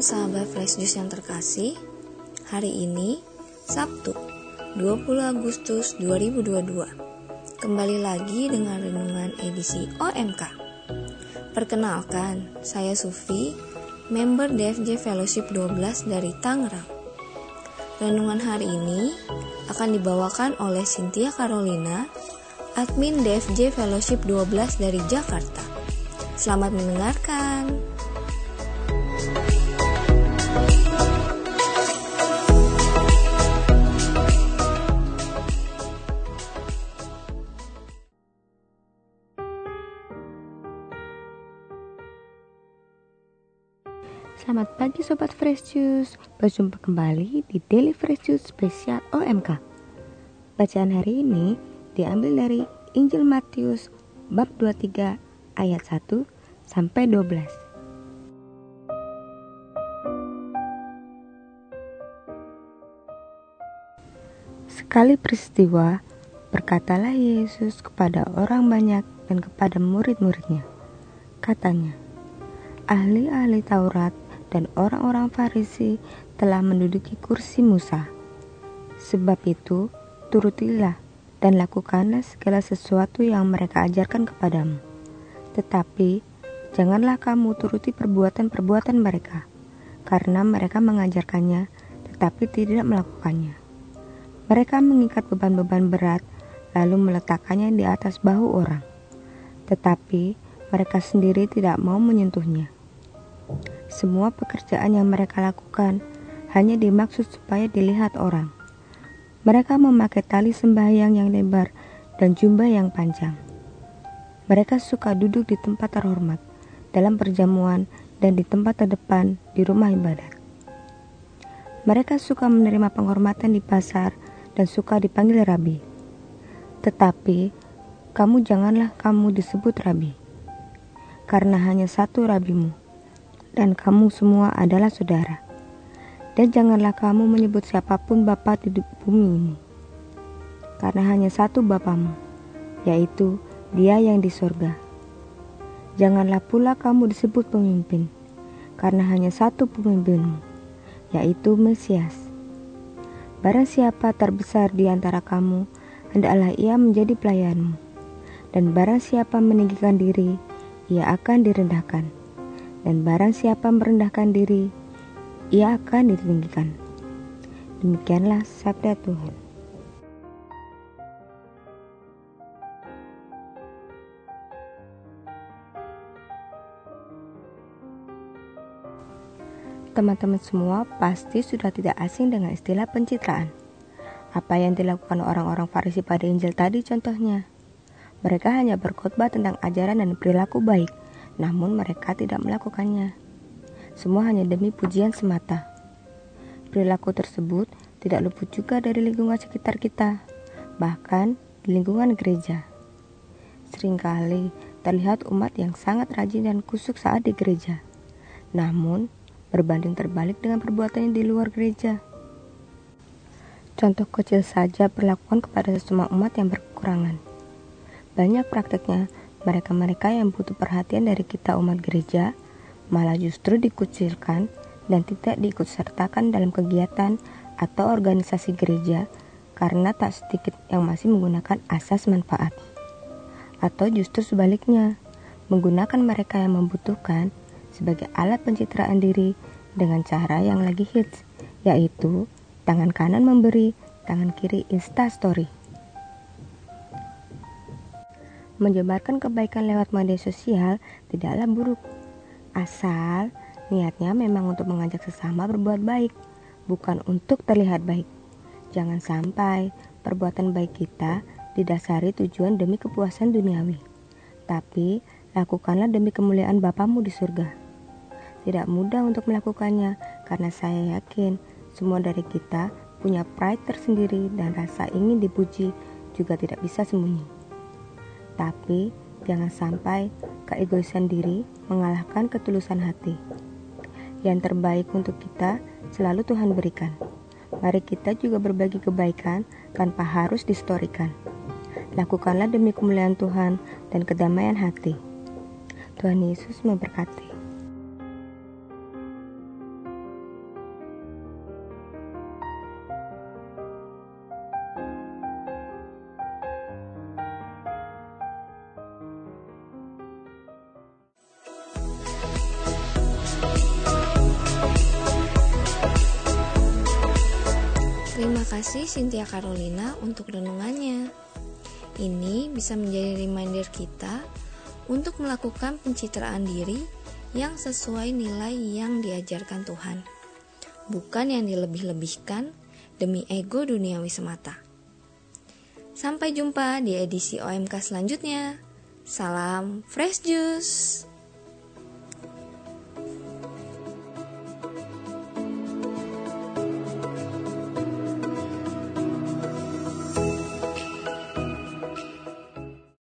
Sahabat Flash Juice yang terkasih. Hari ini Sabtu 20 Agustus 2022 Kembali lagi dengan renungan edisi OMK Perkenalkan, saya Sufi Member DFJ Fellowship 12 dari Tangerang. Renungan hari ini akan dibawakan oleh Cynthia Carolina Admin DFJ Fellowship 12 dari Jakarta. Selamat mendengarkan. Selamat pagi Sobat Fresh Juice. Berjumpa kembali di Daily Fresh Juice spesial OMK Bacaan hari ini diambil dari Injil Matius bab 23 ayat 1 sampai 12 Sekali peristiwa berkatalah Yesus kepada orang banyak dan kepada murid-muridnya. Katanya Ahli-ahli Taurat dan orang-orang Farisi telah menduduki kursi Musa. Sebab itu, turutilah dan lakukanlah segala sesuatu yang mereka ajarkan kepadamu. Tetapi, janganlah kamu turuti perbuatan-perbuatan mereka, karena mereka mengajarkannya tetapi tidak melakukannya. Mereka mengikat beban-beban berat lalu meletakkannya di atas bahu orang, tetapi mereka sendiri tidak mau menyentuhnya. Semua pekerjaan yang mereka lakukan hanya dimaksud supaya dilihat orang. Mereka memakai tali sembahyang yang lebar dan jubah yang panjang. Mereka suka duduk di tempat terhormat, dalam perjamuan, dan di tempat terdepan di rumah ibadat. Mereka suka menerima penghormatan di pasar dan suka dipanggil rabi. Tetapi, kamu janganlah kamu disebut rabi, karena hanya satu rabimu, dan kamu semua adalah saudara. Dan janganlah kamu menyebut siapa pun bapa di bumi ini, karena hanya satu bapamu, yaitu dia yang di sorga. Janganlah pula kamu disebut pemimpin, karena hanya satu pemimpinmu, yaitu Mesias. Barang siapa terbesar di antara kamu, hendaklah ia menjadi pelayanmu. Dan barang siapa meninggikan diri, ia akan direndahkan dan barang siapa merendahkan diri, ia akan ditinggikan. Demikianlah sabda Tuhan. Teman-teman semua pasti sudah tidak asing dengan istilah pencitraan. Apa yang dilakukan orang-orang Farisi pada Injil tadi contohnya. Mereka hanya berkhotbah tentang ajaran dan perilaku baik, namun mereka tidak melakukannya. Semua hanya demi pujian semata. Perilaku tersebut tidak luput juga dari lingkungan sekitar kita, bahkan di lingkungan gereja. Seringkali terlihat umat yang sangat rajin dan kusuk saat di gereja, namun berbanding terbalik dengan perbuatannya di luar gereja. Contoh kecil saja perlakuan kepada sesama umat yang berkekurangan. Banyak prakteknya mereka-mereka yang butuh perhatian dari kita umat gereja malah justru dikucilkan dan tidak diikutsertakan dalam kegiatan atau organisasi gereja karena tak sedikit yang masih menggunakan asas manfaat. Atau justru sebaliknya, menggunakan mereka yang membutuhkan sebagai alat pencitraan diri dengan cara yang lagi hits, yaitu tangan kanan memberi, tangan kiri insta story. Menyebarkan kebaikan lewat media sosial tidaklah buruk. Asal niatnya memang untuk mengajak sesama berbuat baik, bukan untuk terlihat baik. Jangan sampai perbuatan baik kita didasari tujuan demi kepuasan duniawi. Tapi lakukanlah demi kemuliaan Bapamu di surga. Tidak mudah untuk melakukannya karena saya yakin semua dari kita punya pride tersendiri dan rasa ingin dipuji juga tidak bisa sembunyi. Tapi jangan sampai keegoisan diri mengalahkan ketulusan hati. Yang terbaik untuk kita selalu Tuhan berikan. Mari kita juga berbagi kebaikan tanpa harus distorikan. Lakukanlah demi kemuliaan Tuhan dan kedamaian hati. Tuhan Yesus memberkati. Terima kasih Cynthia Carolina untuk renungannya. Ini bisa menjadi reminder kita untuk melakukan pencitraan diri yang sesuai nilai yang diajarkan Tuhan, bukan yang dilebih-lebihkan demi ego duniawi semata. Sampai jumpa di edisi OMK selanjutnya. Salam Fresh Juice.